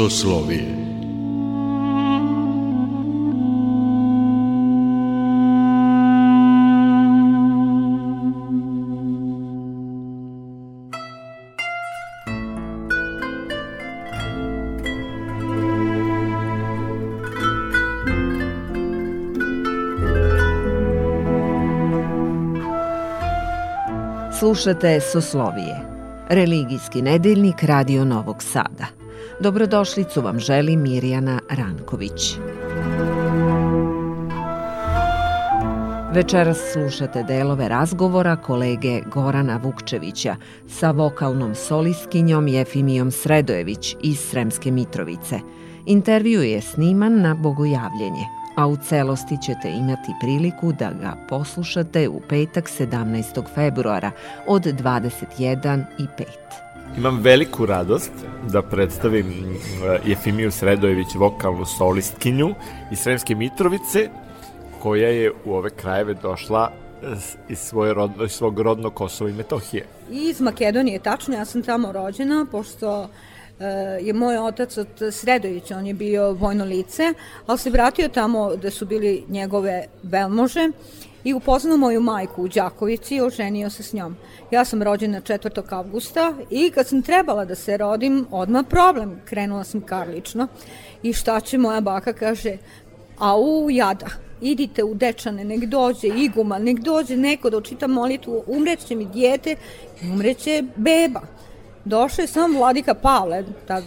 soslovije. Slušate Soslovije, religijski nedeljnik Radio Novog Sada. Dobrodošlicu vam želi Mirjana Ranković. Večeras slušate delove razgovora kolege Gorana Vukčevića sa vokalnom soliskinjom Jefimijom Sredojević iz Sremske Mitrovice. Intervju je sniman na Bogojavljenje – a u celosti ćete imati priliku da ga poslušate u petak 17. februara od 21 i 5. Imam veliku radost da predstavim eh, Jefimiju Sredojević, vokalnu solistkinju iz Sremske Mitrovice, koja je u ove krajeve došla iz, svoje rodno, iz svog rodnog Kosova i Metohije. Iz Makedonije, tačno, ja sam tamo rođena, pošto Eh, je moj otac od Sredovića, on je bio vojno lice, ali se vratio tamo gde su bili njegove velmože i upoznao moju majku u Đakovici i oženio se s njom. Ja sam rođena 4. avgusta i kad sam trebala da se rodim, odmah problem. Krenula sam karlično i šta će moja baka kaže, a u jada, idite u dečane, nek dođe iguma, nek dođe neko da očita molitvu, umreće mi dijete, umreće beba. Došao je sam vladika Pavle, tad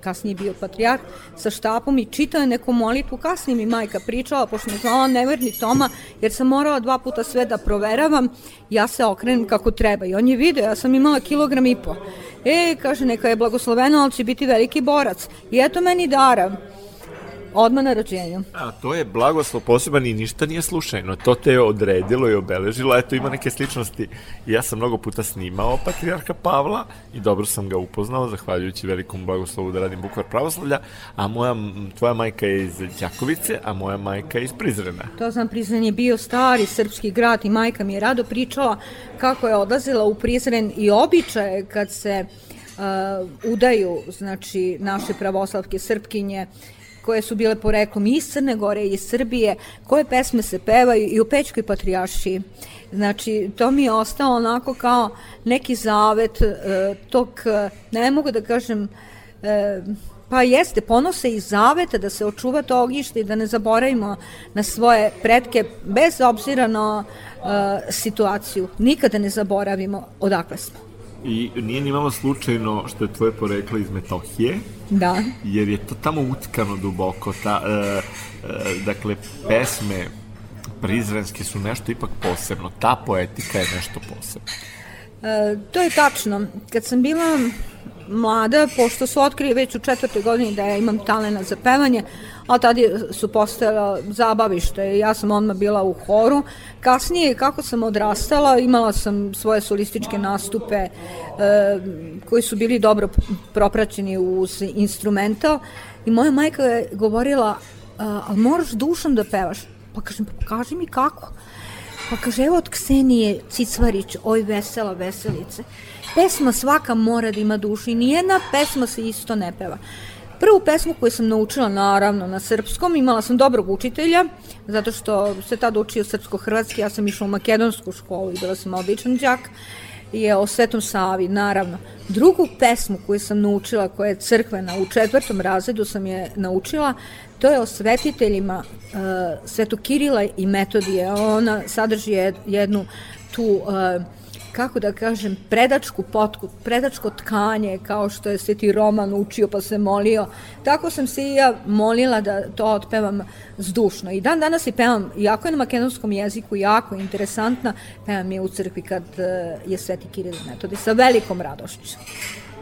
kasnije bio patrijarh, sa štapom i čitao je neku molitvu. Kasnije mi majka pričala, pošto me znala neverni Toma, jer sam morala dva puta sve da proveravam, ja se okrenem kako treba. I on je video, ja sam imala kilogram i po. E, kaže, neka je blagoslovena, ali će biti veliki borac. I eto meni dara odmah na rođenju. A to je blagoslov poseban i ništa nije slučajno. To te je odredilo i obeležilo. Eto, ima neke sličnosti. Ja sam mnogo puta snimao Patrijarha Pavla i dobro sam ga upoznao, zahvaljujući velikom blagoslovu da radim bukvar pravoslavlja, a moja, tvoja majka je iz Đakovice, a moja majka je iz Prizrena. To znam, Prizren je bio stari srpski grad i majka mi je rado pričala kako je odlazila u Prizren i običaje kad se uh, udaju, znači, naše pravoslavke srpkinje, koje su bile poreklom iz Crne Gore i iz Srbije, koje pesme se pevaju i u Pećkoj patrijašiji. Znači, to mi je ostalo onako kao neki zavet e, tog, e, ne mogu da kažem, e, pa jeste, ponose i zaveta da se očuva to ognjište i da ne zaboravimo na svoje pretke, bez obzira na e, situaciju. Nikada ne zaboravimo odakle smo. I nije ni malo slučajno što je tvoje poreklo iz Metohije. Da. Jer je to tamo utkano duboko. Ta, e, e, dakle, pesme prizrenske su nešto ipak posebno. Ta poetika je nešto posebno. E, to je tačno. Kad sam bila mlada, pošto su otkrili već u četvrtoj godini da ja imam talena za pevanje, a tada su postojala zabavište. Ja sam odmah bila u horu. Kasnije, kako sam odrastala, imala sam svoje solističke nastupe e, koji su bili dobro propraćeni uz instrumental i moja majka je govorila, ali moraš dušom da pevaš. Pa kažem, pa kaži mi kako. Pa kaže, evo od Ksenije Cicvarić, oj vesela veselice. Pesma svaka mora da ima dušu i nijedna pesma se isto ne peva. Prvu pesmu koju sam naučila, naravno, na srpskom, imala sam dobrog učitelja, zato što se tada učio srpsko-hrvatski, ja sam išla u makedonsku školu i bila sam običan džak, je o Svetom Savi, naravno. Drugu pesmu koju sam naučila, koja je crkvena, u četvrtom razredu sam je naučila, to je o svetiteljima uh, Svetu Kirila i Metodije. Ona sadrži jednu tu uh, kako da kažem, predačku potku, predačko tkanje, kao što je Sveti Roman učio pa se molio. Tako sam se i ja molila da to otpevam zdušno. I dan danas i pevam, jako je na makedonskom jeziku, jako interesantna, pevam je u crkvi kad e, je Sveti Kiril metodi, sa velikom radošću.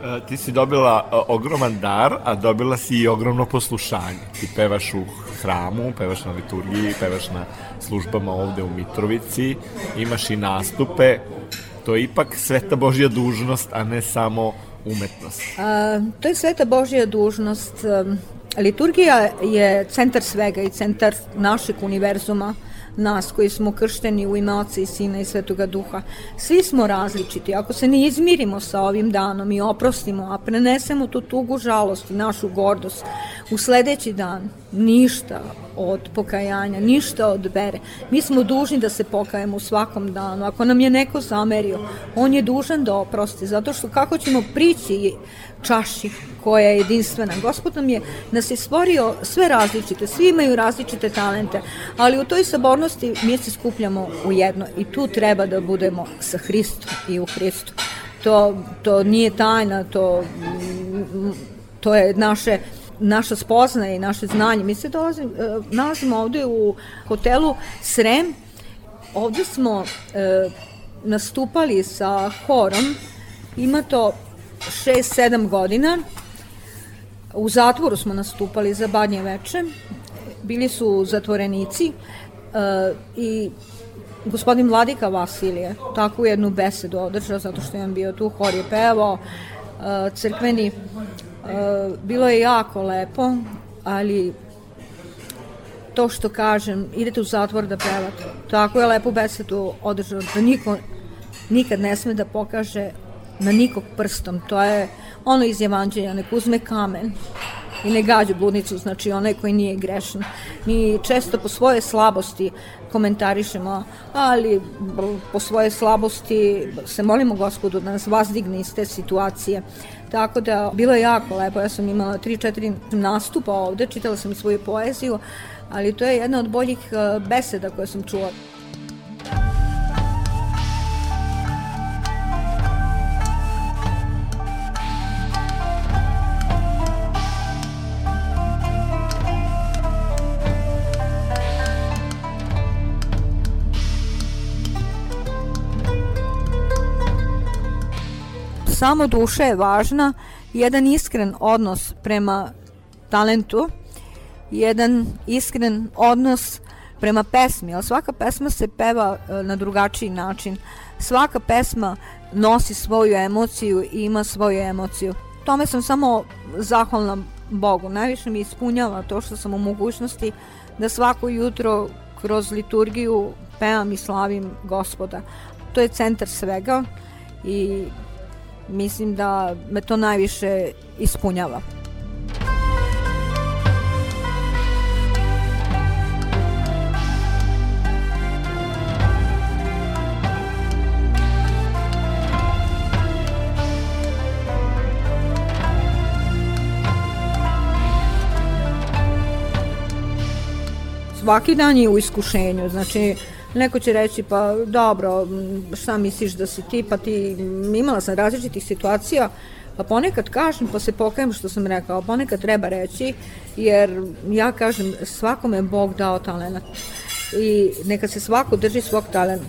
E, ti si dobila e, ogroman dar, a dobila si i ogromno poslušanje. Ti pevaš u hramu, pevaš na liturgiji, pevaš na službama ovde u Mitrovici, imaš i nastupe, to je ipak sveta Božja dužnost, a ne samo umetnost. A, to je sveta Božja dužnost. Liturgija je centar svega i centar našeg univerzuma. nas koji smo kršteni u ime Oca i Sina i Svetoga Duha. Svi smo različiti. Ako se ne izmirimo sa ovim danom i oprostimo, a prenesemo tu tugu žalost i našu gordost, u sledeći dan ništa od pokajanja, ništa od bere. Mi smo dužni da se pokajemo u svakom danu. Ako nam je neko zamerio, on je dužan da oprosti, zato što kako ćemo prići čaši koja je jedinstvena. Gospod nam je, nas je stvorio sve različite, svi imaju različite talente, ali u toj sabornosti mi se skupljamo u jedno i tu treba da budemo sa Hristom i u Hristu. To, to nije tajna, to, to je naše naša spoznaje i naše znanje. Mi se dolazim, e, nalazimo ovde u hotelu Srem. Ovde smo e, nastupali sa horom. Ima to 6-7 godina. U zatvoru smo nastupali za badnje veče. Bili su zatvorenici e, i gospodin Vladika Vasilije takvu jednu besedu održao zato što je on bio tu, hor je pevao, e, crkveni. E, bilo je jako lepo, ali to što kažem, idete u zatvor da pevate. Tako je lepu besedu održao da niko nikad ne sme da pokaže na nikog prstom. To je ono iz Evanđelja, nek uzme kamen i ne gađu bludnicu, znači onaj koji nije grešan. Mi često po svoje slabosti komentarišemo, ali po svoje slabosti se molimo gospodu da nas vazdigne iz te situacije. Tako da, bilo je jako lepo, ja sam imala 3-4 nastupa ovde, čitala sam svoju poeziju, ali to je jedna od boljih eh, beseda koje sam čula. Samo duša je važna, jedan iskren odnos prema talentu, jedan iskren odnos prema pesmi, ali svaka pesma se peva e, na drugačiji način. Svaka pesma nosi svoju emociju i ima svoju emociju. Tome sam samo zahvalna Bogu. Najviše mi ispunjava to što sam u mogućnosti da svako jutro kroz liturgiju pevam i slavim gospoda. To je centar svega i mislim da me to najviše ispunjava. Svaki dan je u iskušenju, znači Neko će reći, pa dobro, šta misliš da si ti, pa ti, imala sam različitih situacija, pa ponekad kažem, pa se pokajem što sam rekao, ponekad treba reći, jer ja kažem, svakome Bog dao talent. I neka se svako drži svog talenta.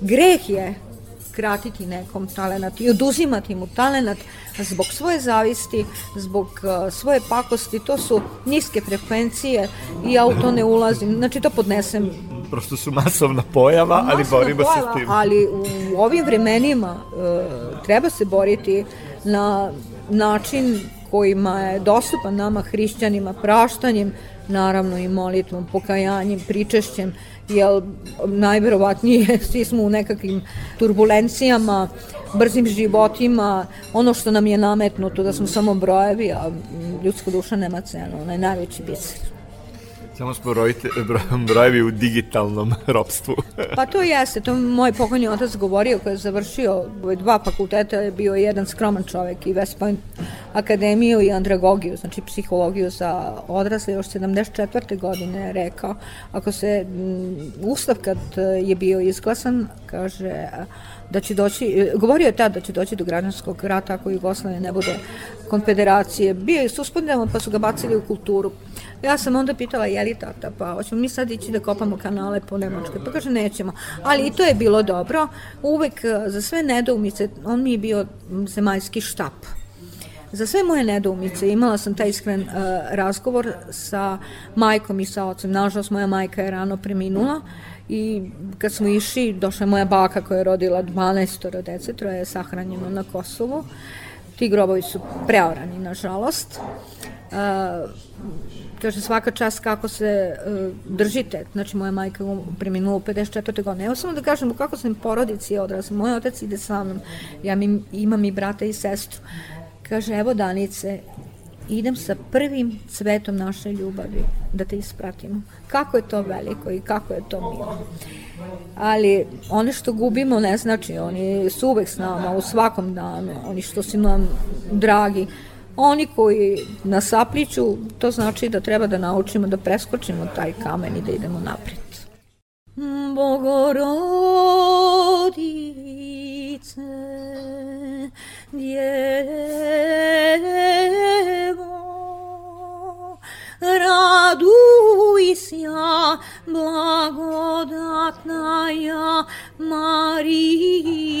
Greh je kratiti nekom talenat i oduzimati mu talenat zbog svoje zavisti, zbog uh, svoje pakosti, to su niske frekvencije i ja u to ne ulazim, znači to podnesem. Prosto su masovna pojava, masovna ali borimo pojava, se s tim. Ali u ovim vremenima uh, treba se boriti na način kojima je dostupan nama hrišćanima, praštanjem, naravno i molitvom, pokajanjem, pričešćem, jer najverovatnije svi smo u nekakvim turbulencijama, brzim životima, ono što nam je nametnuto da smo samo brojevi, a ljudska duša nema cenu, onaj najveći biser. Samo smo brojite, brojevi u digitalnom ropstvu. pa to jeste, to moj pokojni otac govorio koji je završio dva fakulteta, je bio jedan skroman čovek i West Point akademiju i andragogiju, znači psihologiju za odrasle, još 74. godine je rekao, ako se ustav kad je bio izglasan, kaže, da će doći, govorio je tad da će doći do građanskog rata ako Jugoslavije ne bude konfederacije. Bio je suspendovan pa su ga bacili u kulturu. Ja sam onda pitala, je li tata, pa hoćemo mi sad ići da kopamo kanale po Nemačkoj? Pa kaže, nećemo. Ali i to je bilo dobro. Uvek eh, za sve nedoumice, on mi je bio zemaljski štap. Za sve moje nedoumice imala sam taj iskren uh, razgovor sa majkom i sa ocem. Nažalost, moja majka je rano preminula i kad smo išli, došla je moja baka koja je rodila 12 dece, troje je sahranjeno na Kosovu. ti grobovi su preorani, nažalost. Uh, kaže svaka čast kako se uh, držite, znači moja majka preminula u 54. godine. Evo samo da kažem kako sam porodici odraz. Moj otac ide sa mnom, ja mi, imam i brata i sestru. Kaže, evo Danice, idem sa prvim cvetom naše ljubavi da te ispratimo. Kako je to veliko i kako je to milo. Ali one što gubimo ne znači, oni su uvek s nama u svakom danu, oni što su nam dragi, Oni koji nas apliću, to znači da treba da naučimo da preskočimo taj kamen i da idemo napred. Bogorodice, Djevo, raduj sja, blagodatna ja Marije.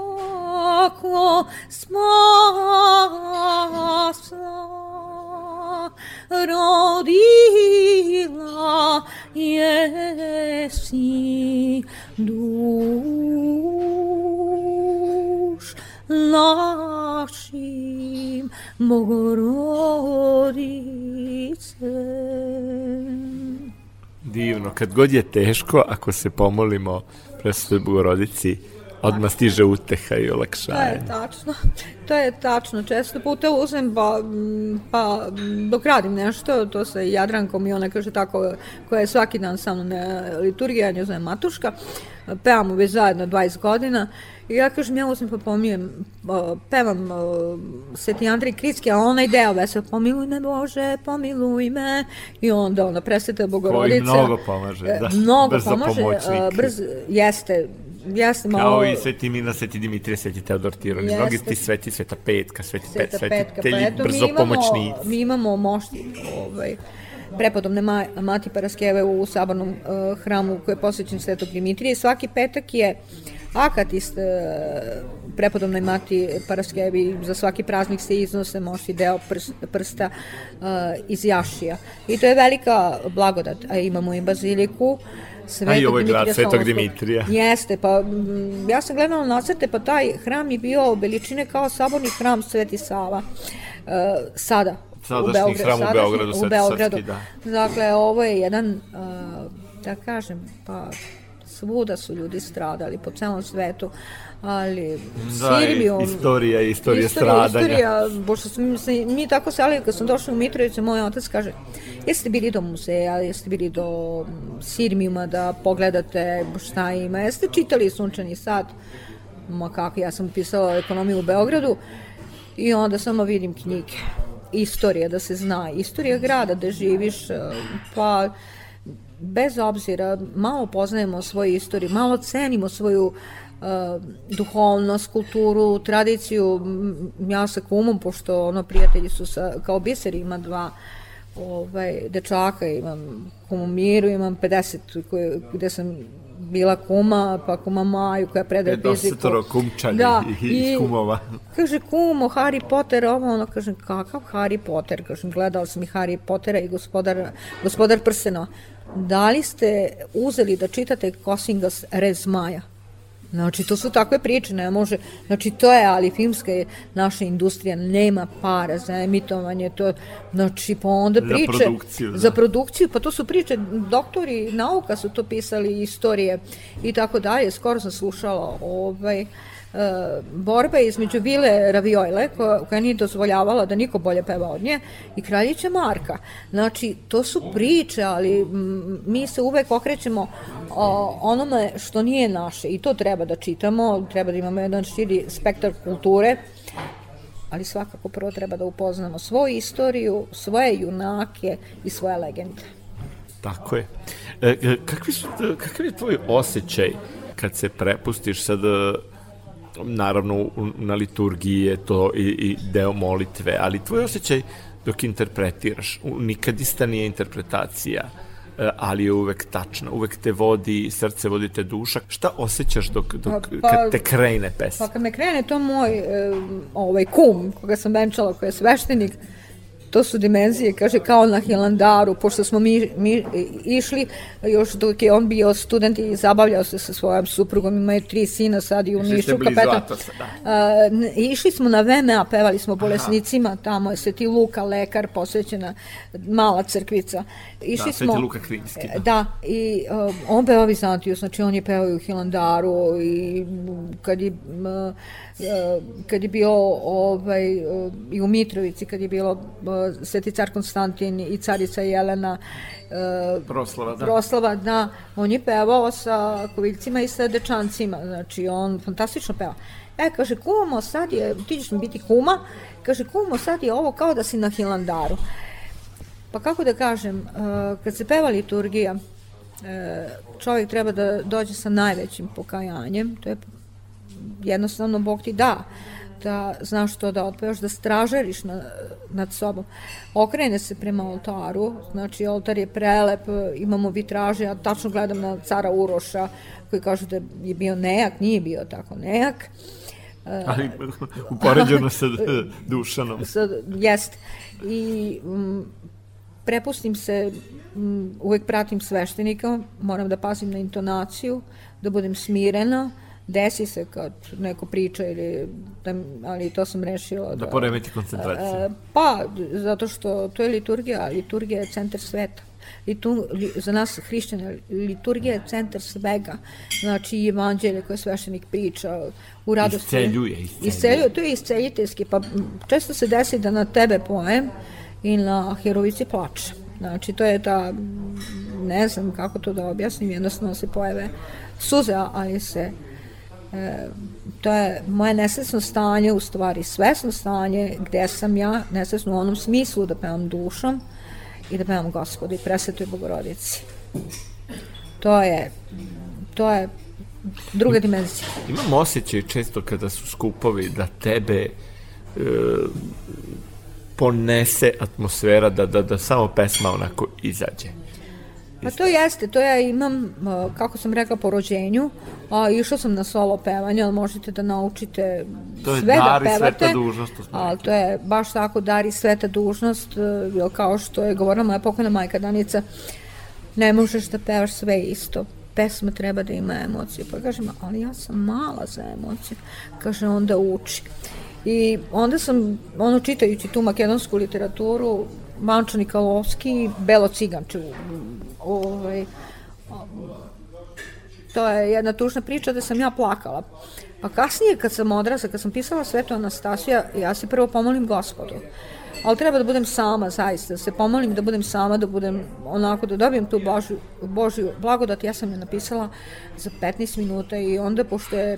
Jako spasla rodila jesi duš našim Bogorodice. Divno, kad god je teško, ako se pomolimo presvetoj Bogorodici, odmah stiže uteha i olakšanje. To je tačno. To je tačno. Često puta uzem pa, pa dok radim nešto, to sa Jadrankom i ona kaže tako, koja je svaki dan sa mnom na liturgiji, ja nju zovem Matuška, pevamo već zajedno 20 godina i ja kažem, ja uzmem pa pomijem, pevam Sveti Andrej Kritski, a onaj deo vese, pomiluj me Bože, pomiluj me, i onda ona presveta Bogorodica. Koji mnogo pomaže, da. Mnogo brzo pomaže, pomoćnik. brz, jeste, jeste malo... Kao i Sveti Mina, Sveti Dimitrije, Sveti Teodor Tiron, jeste. mnogi ti sveti, Sveta Petka, Sveti Sveta Pet, Sveti Telji, pa brzo mi pomoćnici. Mi imamo mošti, ovaj, prepodobne ma, Mati Paraskeve u sabornom uh, hramu koji je posvećen Svetog Dimitrije. Svaki petak je akatist uh, prepodobnoj Mati Paraskevi za svaki praznik se iznose mošti deo prst, prsta uh, iz Jašija. I to je velika blagodat. A imamo i baziliku Svetog A i ovaj grad Svetog Dimitrija. Jeste, pa ja sam gledala nacrte, pa taj hram je bio veličine kao saborni hram Sveti Sava. Uh, sada, Sadašnji u Beogradu, hram u Beogradu, u Beogradu. da. Dakle, ovo je jedan, uh, da kažem, pa svuda su ljudi stradali po celom svetu, ali da, Sirbijom... istorija, istorija, istorija stradanja. Istorija, pošto sam, se, mi tako se, ali kad sam došla u Mitrovicu, moj otac kaže, jeste bili do muzeja, jeste bili do Sirmijuma da pogledate šta ima, jeste čitali Sunčani sad, ma kako, ja sam pisala ekonomiju u Beogradu i onda samo vidim knjige. Istorija, da se zna, istorija grada, da živiš, pa bez obzira, malo poznajemo svoju istoriju, malo cenimo svoju uh, duhovnost, kulturu, tradiciju. Ja sa kumom, pošto ono prijatelji su sa, kao biseri, ima dva ovaj, dečaka, imam kumu Miru, imam 50 koje, gde sam bila kuma, pa kuma Maju koja predaje fiziku. Desetoro kumčani da, i, i kumova. Kaže, kumo, Harry Potter, ovo, ono, kažem, kakav Harry Potter? Kažem, gledao sam i Harry Pottera i gospodar, gospodar Prsenova da li ste uzeli da čitate Kosingas Rez Maja? Znači, to su takve priče, ne može, znači, to je, ali filmska je naša industrija, nema para za emitovanje, to, znači, pa onda priče... Za produkciju, da. Za produkciju, pa to su priče, doktori nauka su to pisali, istorije i tako dalje, skoro sam slušala, ovaj, uh, borba između Vile Raviojle, koja, koja nije dozvoljavala da niko bolje peva od nje, i kraljića Marka. Znači, to su priče, ali mi se uvek okrećemo o onome što nije naše i to treba da čitamo, treba da imamo jedan širi spektar kulture, ali svakako prvo treba da upoznamo svoju istoriju, svoje junake i svoje legende. Tako je. E, e kakvi su, kakav je tvoj osjećaj kad se prepustiš sad naravno na liturgiji je to i, i deo molitve, ali tvoj osjećaj dok interpretiraš, nikadista nije interpretacija, e, ali je uvek tačna, uvek te vodi, srce vodi te duša. Šta osjećaš dok, dok pa, kad te krene pesma? Pa kad me krene to moj e, ovaj kum, koga sam venčala, koji je sveštenik, to su dimenzije, kaže, kao na Hilandaru, pošto smo mi, mi išli, još dok je on bio student i zabavljao se sa svojom suprugom, imaju tri sina sad i u Nišu kapetan. Da. išli smo na VMA, pevali smo bolesnicima, Aha. tamo je Sveti Luka, lekar, posvećena mala crkvica. Išli da, smo, Sveti Luka Krimski. Da, da i uh, on peva Vizantijus, znači on je pevao i u Hilandaru i kad je uh, kad je bio ovaj, i u Mitrovici, kad je bilo Sveti car Konstantin i carica Jelena proslava, da. proslava, da, on je pevao sa koviljcima i sa dečancima, znači on fantastično peva. E, kaže, kumo, sad je, ti ćeš mi biti kuma, kaže, kumo, sad je ovo kao da si na Hilandaru. Pa kako da kažem, kad se peva liturgija, čovjek treba da dođe sa najvećim pokajanjem, to je jednostavno Bog ti da da znaš to da otpevaš, da stražeriš na, nad sobom. Okrene se prema oltaru, znači oltar je prelep, imamo vitraže, ja tačno gledam na cara Uroša koji kaže da je bio nejak, nije bio tako nejak. Ali upoređeno sa Dušanom. Sa, jest. I m, prepustim se, m, uvek pratim sveštenika, moram da pazim na intonaciju, da budem smirena, desi se kad neko priča ili da, ali to sam rešila da, da poremeti koncentraciju. Pa, zato što to je liturgija, liturgija je centar sveta. Litu, li, za nas hrišćane, liturgija je centar svega. Znači, i evanđelje koje sveštenik priča u radosti. Isceljuje, isceljuje. isceljuje. To je isceljiteljski, pa često se desi da na tebe poem i na herovici plače. Znači, to je ta, ne znam kako to da objasnim, jednostavno se pojave suze, ali se E, to je moje nesvesno stanje, u stvari svesno stanje gde sam ja, nesvesno u onom smislu da pevam dušom i da pevam gospodi, presvetoj bogorodici. To je, to je druga dimenzija. Imam osjećaj često kada su skupovi da tebe e, ponese atmosfera da, da, da samo pesma onako izađe. Pa to jeste, to ja imam, kako sam rekla, po rođenju, a, išla sam na solo pevanje, ali možete da naučite to sve da pevate. To je sveta dužnost. A, to je baš tako, dari sveta dužnost, e, kao što je govorila moja pokojna majka Danica, ne možeš da pevaš sve isto, pesma treba da ima emocije. Pa kažem, ali ja sam mala za emocije. Kaže, onda uči. I onda sam, ono, čitajući tu makedonsku literaturu, Mančo Nikalovski, Belo Ciganče, ovaj, to je jedna tužna priča da sam ja plakala. Pa kasnije kad sam odrasla, kad sam pisala Svetu Anastasija, ja se prvo pomolim gospodu ali treba da budem sama, zaista, da se pomolim da budem sama, da budem onako, da dobijem tu Božju, Božju blagodat, ja sam je napisala za 15 minuta i onda, pošto je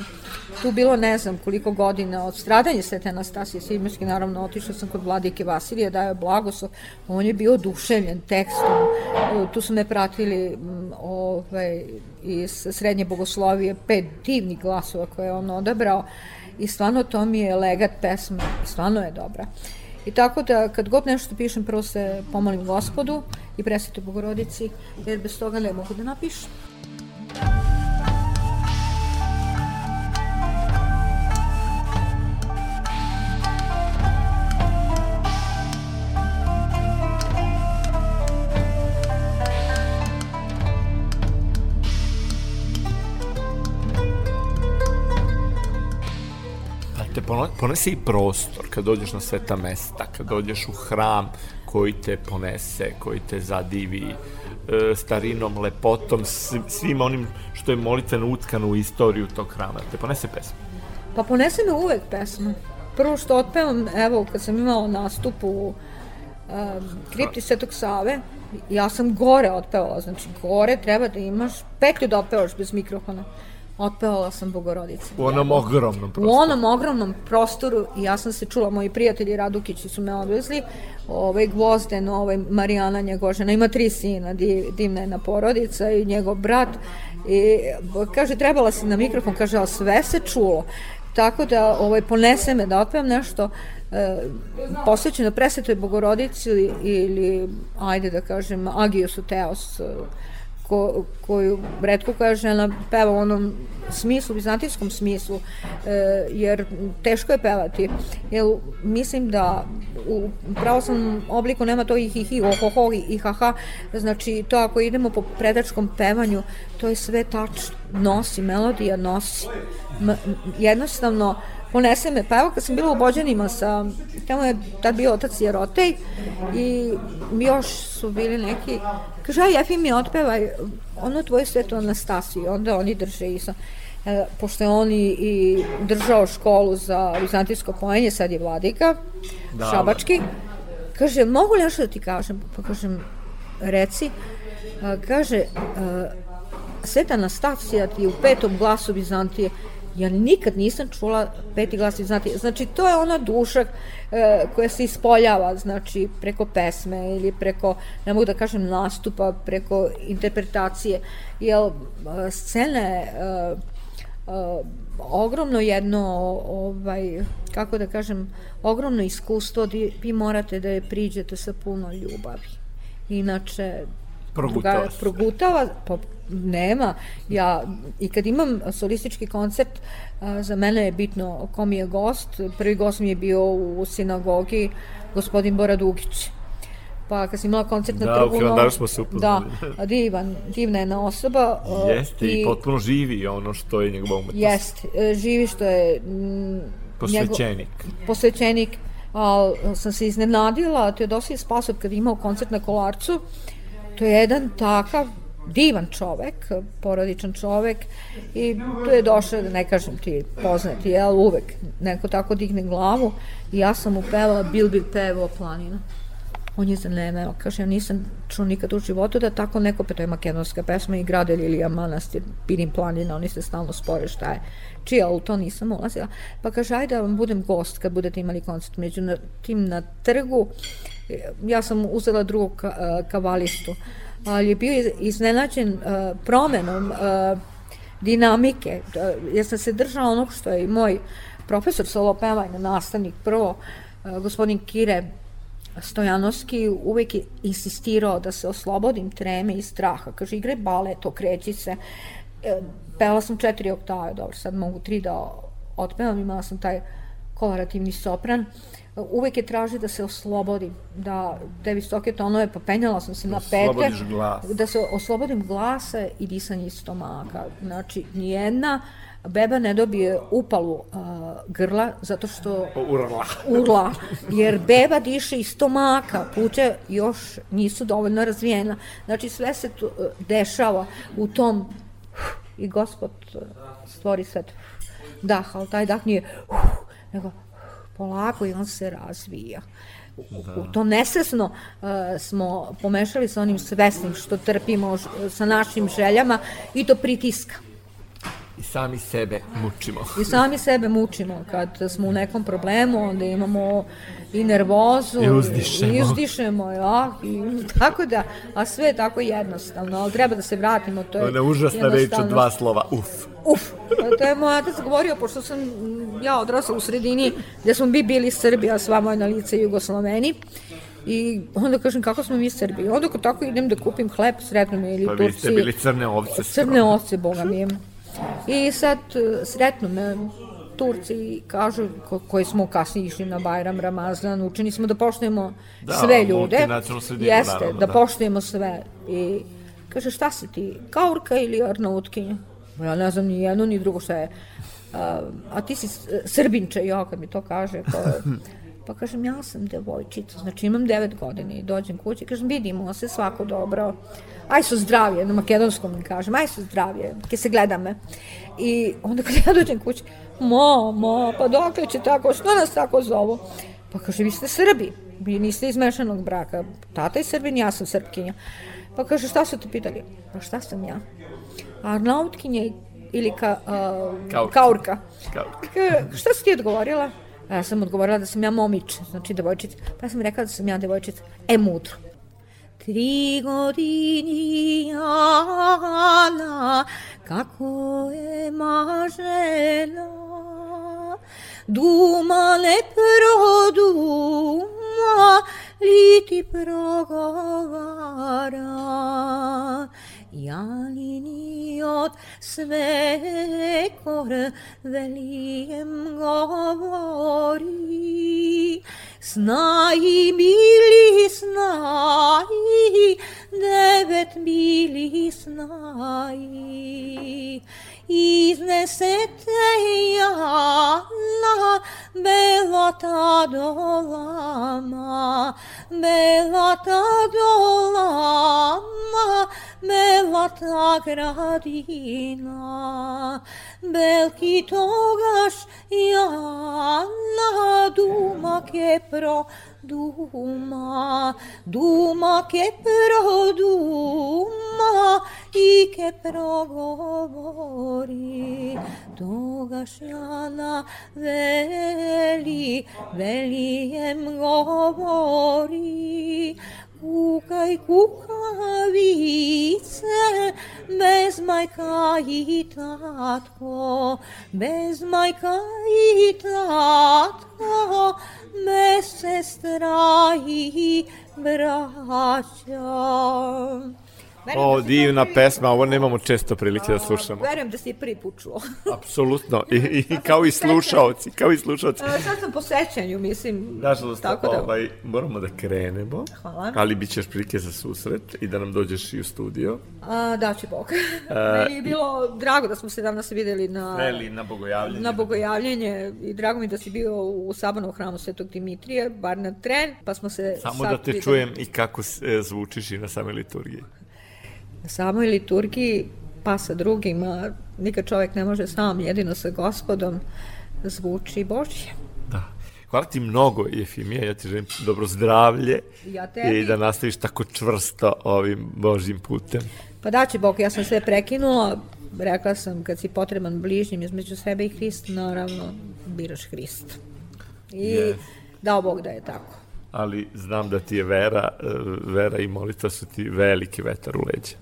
tu bilo ne znam koliko godina od stradanja Svete Anastasije Simirske, naravno otišla sam kod vladike Vasilije, da je blagoslov, on je bio oduševljen tekstom, tu su me pratili ovaj, iz srednje bogoslovije, pet divnih glasova koje je on odabrao. I stvarno to mi je legat pesma, stvarno je dobra. I tako da kad god nešto pišem, prvo se pomolim gospodu i presvetu bogorodici, jer bez toga ne mogu da napišem. Ponese i prostor, kad dođeš na sveta mesta, kad dođeš u hram koji te ponese, koji te zadivi e, starinom, lepotom, svim onim što je molitveno utkano u istoriju tog hrama. Te ponese pesma? Pa ponese me uvek pesma. Prvo što otpevam, evo, kad sam imala nastup u um, kripti Svetog Save, ja sam gore otpevala, znači gore treba da imaš petlju da otpevaš bez mikrofona otpevala sam Bogorodice. U onom ogromnom prostoru. U onom ogromnom prostoru i ja sam se čula, moji prijatelji Radukići su me odvezli, ovaj Gvozden, ovaj Marijana Njegožena, ima tri sina, divna jedna porodica i njegov brat i kaže trebala si na mikrofon, kaže, a sve se čulo. tako da ovaj, ponese me da otpevam nešto e, posvećeno presvetoj bogorodici ili, ajde da kažem, Agios Teos, ko, koju redko koja žena peva u onom smislu, bizantijskom smislu, e, jer teško je pevati. Jer mislim da u pravoslavnom obliku nema to i hi hi, oh, oh, oh, i ha ha. Znači, to ako idemo po predačkom pevanju, to je sve tačno. Nosi, melodija nosi. M jednostavno, ponese me. Pa evo kad sam bila u Bođanima sa, tamo je tad bio otac Jerotej i još su bili neki, kaže, aj Jefi mi otpevaj ono tvoje sveto Anastasiju, onda oni drže i sam, e, pošto je on i, i držao školu za vizantijsko poenje, sad je vladika, da, šabački, kaže, mogu li nešto da ti kažem? Pa kažem, reci, a, kaže, a, Sveta Anastasija ti u petom glasu Vizantije ja nikad nisam čula peti glas znati, znači to je ona duša e, koja se ispoljava, znači preko pesme ili preko, ne mogu da kažem nastupa, preko interpretacije, jer e, scene e, e, ogromno jedno ovaj, kako da kažem ogromno iskustvo vi morate da je priđete sa puno ljubavi. Inače progutava, progutava pa nema. Ja, I kad imam solistički koncert, a, za mene je bitno ko mi je gost. Prvi gost mi je bio u sinagogi gospodin Bora Dugić. Pa kad sam imala koncert na da, trgu... Da, u Hilandaru smo se upoznali. Da, divan, divna jedna osoba. Jeste, i, i potpuno živi ono što je njegova umetnost. Jeste, e, živi što je... M, posvećenik. Njegov, posvećenik, ali sam se iznenadila, Teodosije Spasov kad je imao koncert na Kolarcu, to je jedan takav divan čovek, porodičan čovek i tu je došao, da ne kažem ti poznati, jel, uvek neko tako digne glavu i ja sam mu pevala Bil Bil pevo planina. On je zanemeo, kaže, ja nisam čuo nikad u životu da tako neko, pa to je makedonska pesma i grade Lilija manastir, Pirim planina, oni se stalno spore šta je. Čija, u to nisam ulazila. Pa kaže, ajde da vam budem gost kad budete imali koncert. Među tim na trgu, ja sam uzela drugog kavalistu ali je bio iznenađen uh, promenom uh, dinamike. Ja sam se držala onog što je i moj profesor solo pevanja, nastavnik prvo, gospodin Kire Stojanovski uvek je insistirao da se oslobodim treme i straha. Kaže, igraj balet, okreći se. E, pevala sam četiri oktave, dobro, sad mogu tri da otpevam, imala sam taj kolorativni sopran. Uh, uvek je traži da se oslobodim, da te visoke tonove, pa penjala sam se na pete, da se oslobodim glasa i disanje iz stomaka. Znači, nijedna beba ne dobije upalu uh, grla zato što urla. urla jer beba diše iz stomaka puće još nisu dovoljno razvijena znači sve se tu, uh, dešava u tom i gospod stvori sve dah, ali taj dah nije uh, nego polako i on se razvija. Da. U to nesesno uh, smo pomešali sa onim svesnim što trpimo sa našim željama i to pritiska. I sami sebe mučimo. I sami sebe mučimo. Kad smo u nekom problemu, onda imamo i nervozu. I uzdišemo. I uzdišemo, ja. I, tako da, a sve je tako jednostavno. Ali treba da se vratimo. To je Ona užasna reč od dva slova. Uf. Uf. To je moj otac govorio, pošto sam ja odrasla u sredini gde smo bi bili Srbi, a sva moja na lice Jugosloveni. I onda kažem kako smo mi Srbi. Onda ko tako idem da kupim hleb, sretno mi ili pa Turci. Pa vi ste bili crne ovce. Crne ovce, boga mi je. I sad e, sretno me Turci kažu, ko, koji smo kasnije išli na Bajram, Ramazan, učeni smo da poštujemo da, sve ljude. Sredinu, jeste, naravno, da, da poštujemo sve. I kaže, šta si ti, kaurka ili arnautkinja? Ja ne znam ni jedno ni drugo šta je. A, a ti si srbinče, ja kad mi to kaže, pa, pa kažem, ja sam devojčica, znači imam devet godina i dođem kući, kažem, vidimo se svako dobro, aj su zdravije, na makedonskom mi kažem, aj su zdravije, ke se gleda me. I onda kad ja dođem kući, mama, pa dokle će tako, što nas tako zovu? Pa kaže, vi ste Srbi, vi niste iz mešanog braka, tata je Srbin, ja sam Srpkinja. Pa kaže, šta su te pitali? Pa šta sam ja? Arnautkinja ili ka, uh, kaurka. kaurka. kaurka. šta si ti odgovorila? Ja sam odgovorila da sam ja momić, znači devojčica. Pa sam rekla da sam ja devojčica. E, mudro. Tri godini Ana, kako je mažena, duma ne produma, li ti progovara. jaliniot svekor velim govori. Snaj bili snaj, devet bili snaj. Iznesete jala, belata dolama, belata dolama, belata gradina. Belki togaš jala, duma che pro duma, duma che pro duma, i che progovori, togaš jala veli, velijem govori, Kukai kukavice, bez majkai tatko, bez majkai tatko, bez sestra i braća. O, divna pesma, ovo nemamo često prilike da slušamo. Verujem da si je prvi put čuo. Apsolutno, I, i kao i slušaoci, kao i slušaoci. Sad sam po sećanju, mislim. Nažalost, tako da... ovaj, moramo da krenemo, Hvala. ali bit ćeš prilike za susret i da nam dođeš i u studio. A, da će Bog. Meni je bilo drago da smo se danas videli na... Veli na bogojavljenje. Na bogojavljenje i drago mi da si bio u Sabanovom hramu Svetog Dimitrija, bar na tren, pa smo se... Samo da te videli. čujem i kako e, zvučiš i na samoj liturgiji. Na samoj liturgiji, pa sa drugima, nikad čovjek ne može sam, jedino sa gospodom, zvuči Božje. Da. Hvala ti mnogo, Jefimija, ja ti želim dobro zdravlje Ja tebi. i da nastaviš tako čvrsto ovim Božjim putem. Pa da će Bog, ja sam sve prekinula, rekla sam kad si potreban bližnjim između sebe i Hrista, naravno biraš Hrista. I Yes. dao Bog da je tako. Ali znam da ti je vera, vera i molitva su ti veliki vetar u leđe.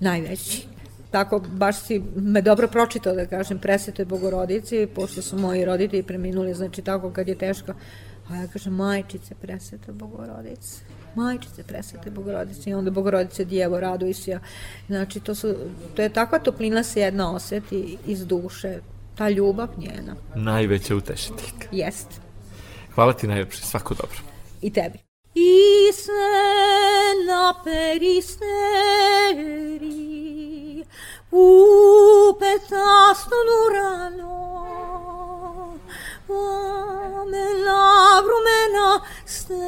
Najveći. Tako, baš si me dobro pročitao da kažem presvetoj bogorodici, pošto su moji roditelji preminuli, znači tako kad je teško, a ja kažem majčice presveta bogorodice, majčice presvete bogorodice i onda bogorodice djevo raduj se. Znači to, su, to je takva toplina se jedna oseti iz duše, ta ljubav njena, Najveća utešiteljka. jest. Hvala ti najljepše, svako dobro. I tebi. I se na peristeri u petasto durano Ome la brumena steri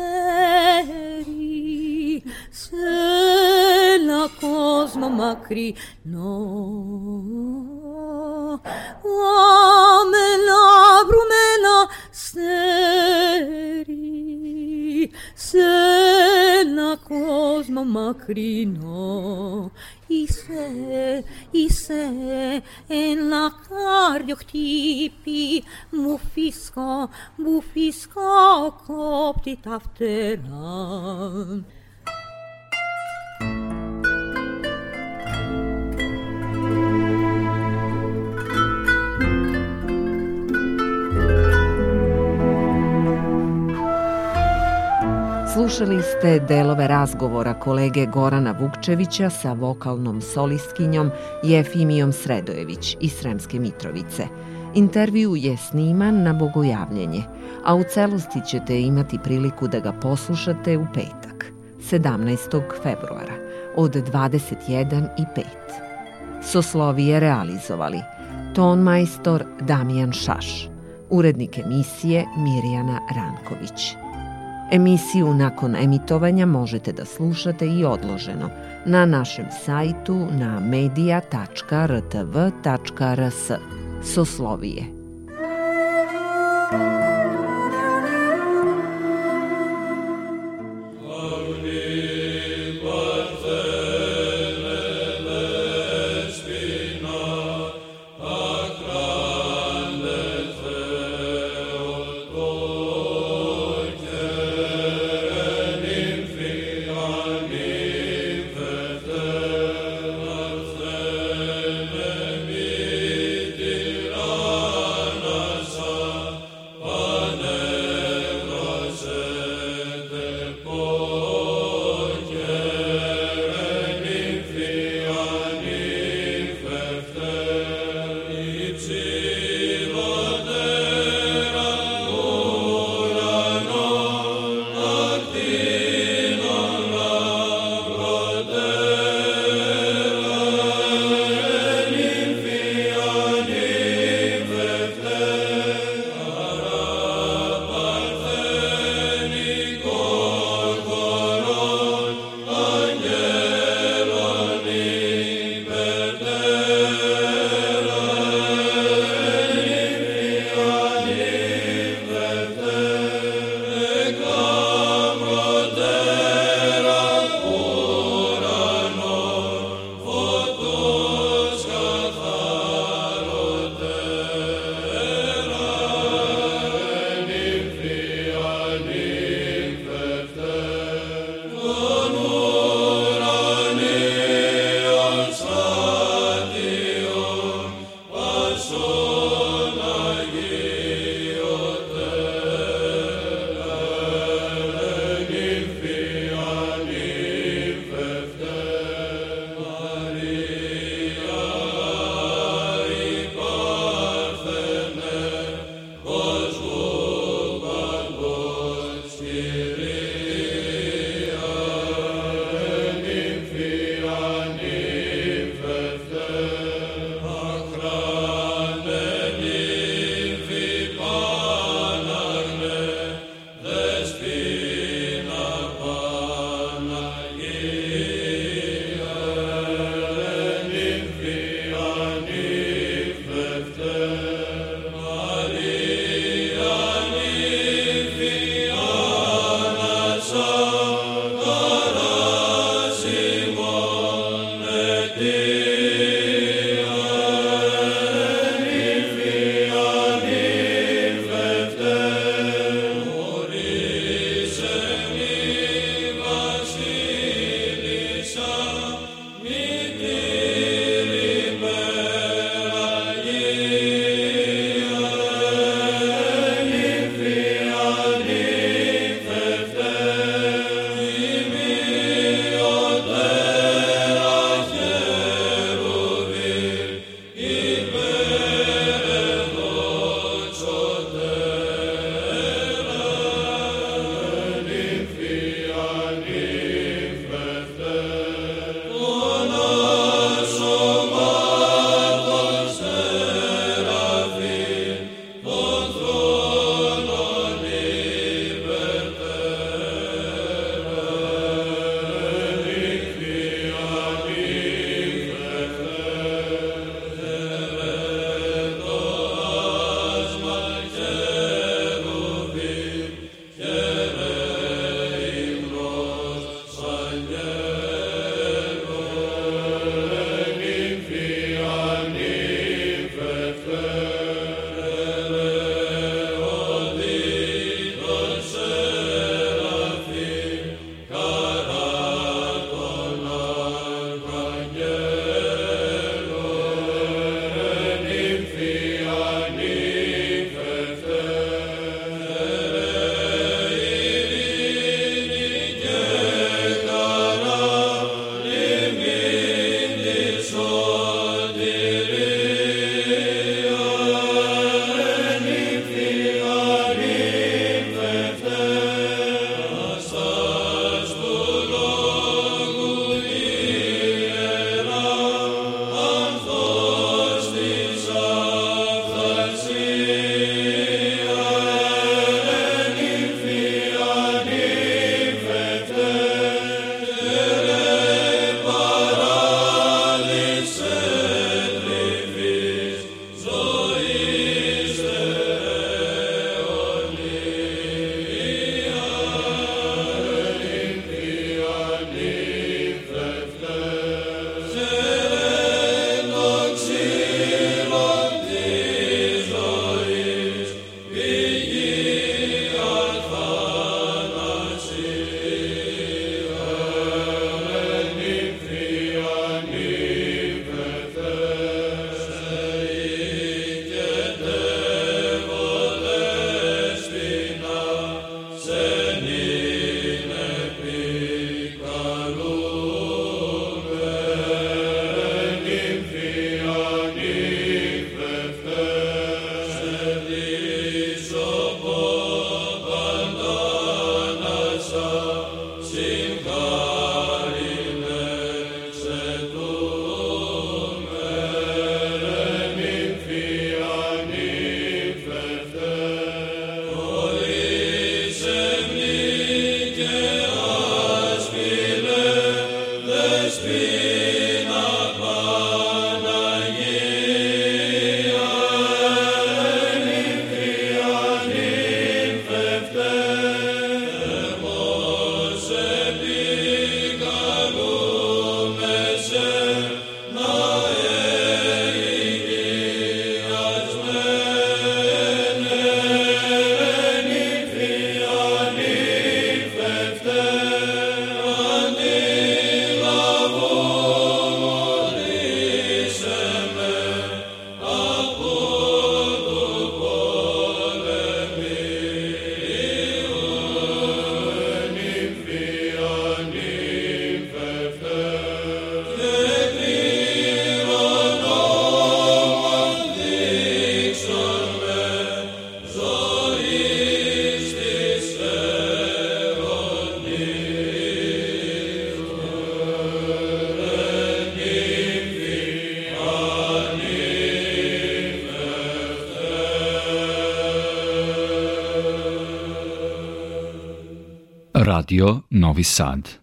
se na cosmo macri no Ome la brumena σε ένα κόσμο μακρινό. Είσαι, είσαι ένα κάρδιο χτύπη. Μου φύσκω, μου φύσκω κόπτη τα φτερά. Slušali ste delove razgovora kolege Gorana Vukčevića sa vokalnom solistkinjom Jefimijom Sredojević iz Sremske Mitrovice. Intervju je sniman na bogojavljenje, a u celosti ćete imati priliku da ga poslušate u petak, 17. februara, od 21 i 5. Soslovije realizovali tonmajstor Damijan Šaš, urednik emisije Mirjana Ranković. Emisiju nakon emitovanja možete da slušate i odloženo na našem sajtu na media.rtv.rs Soslovije. Novi Sad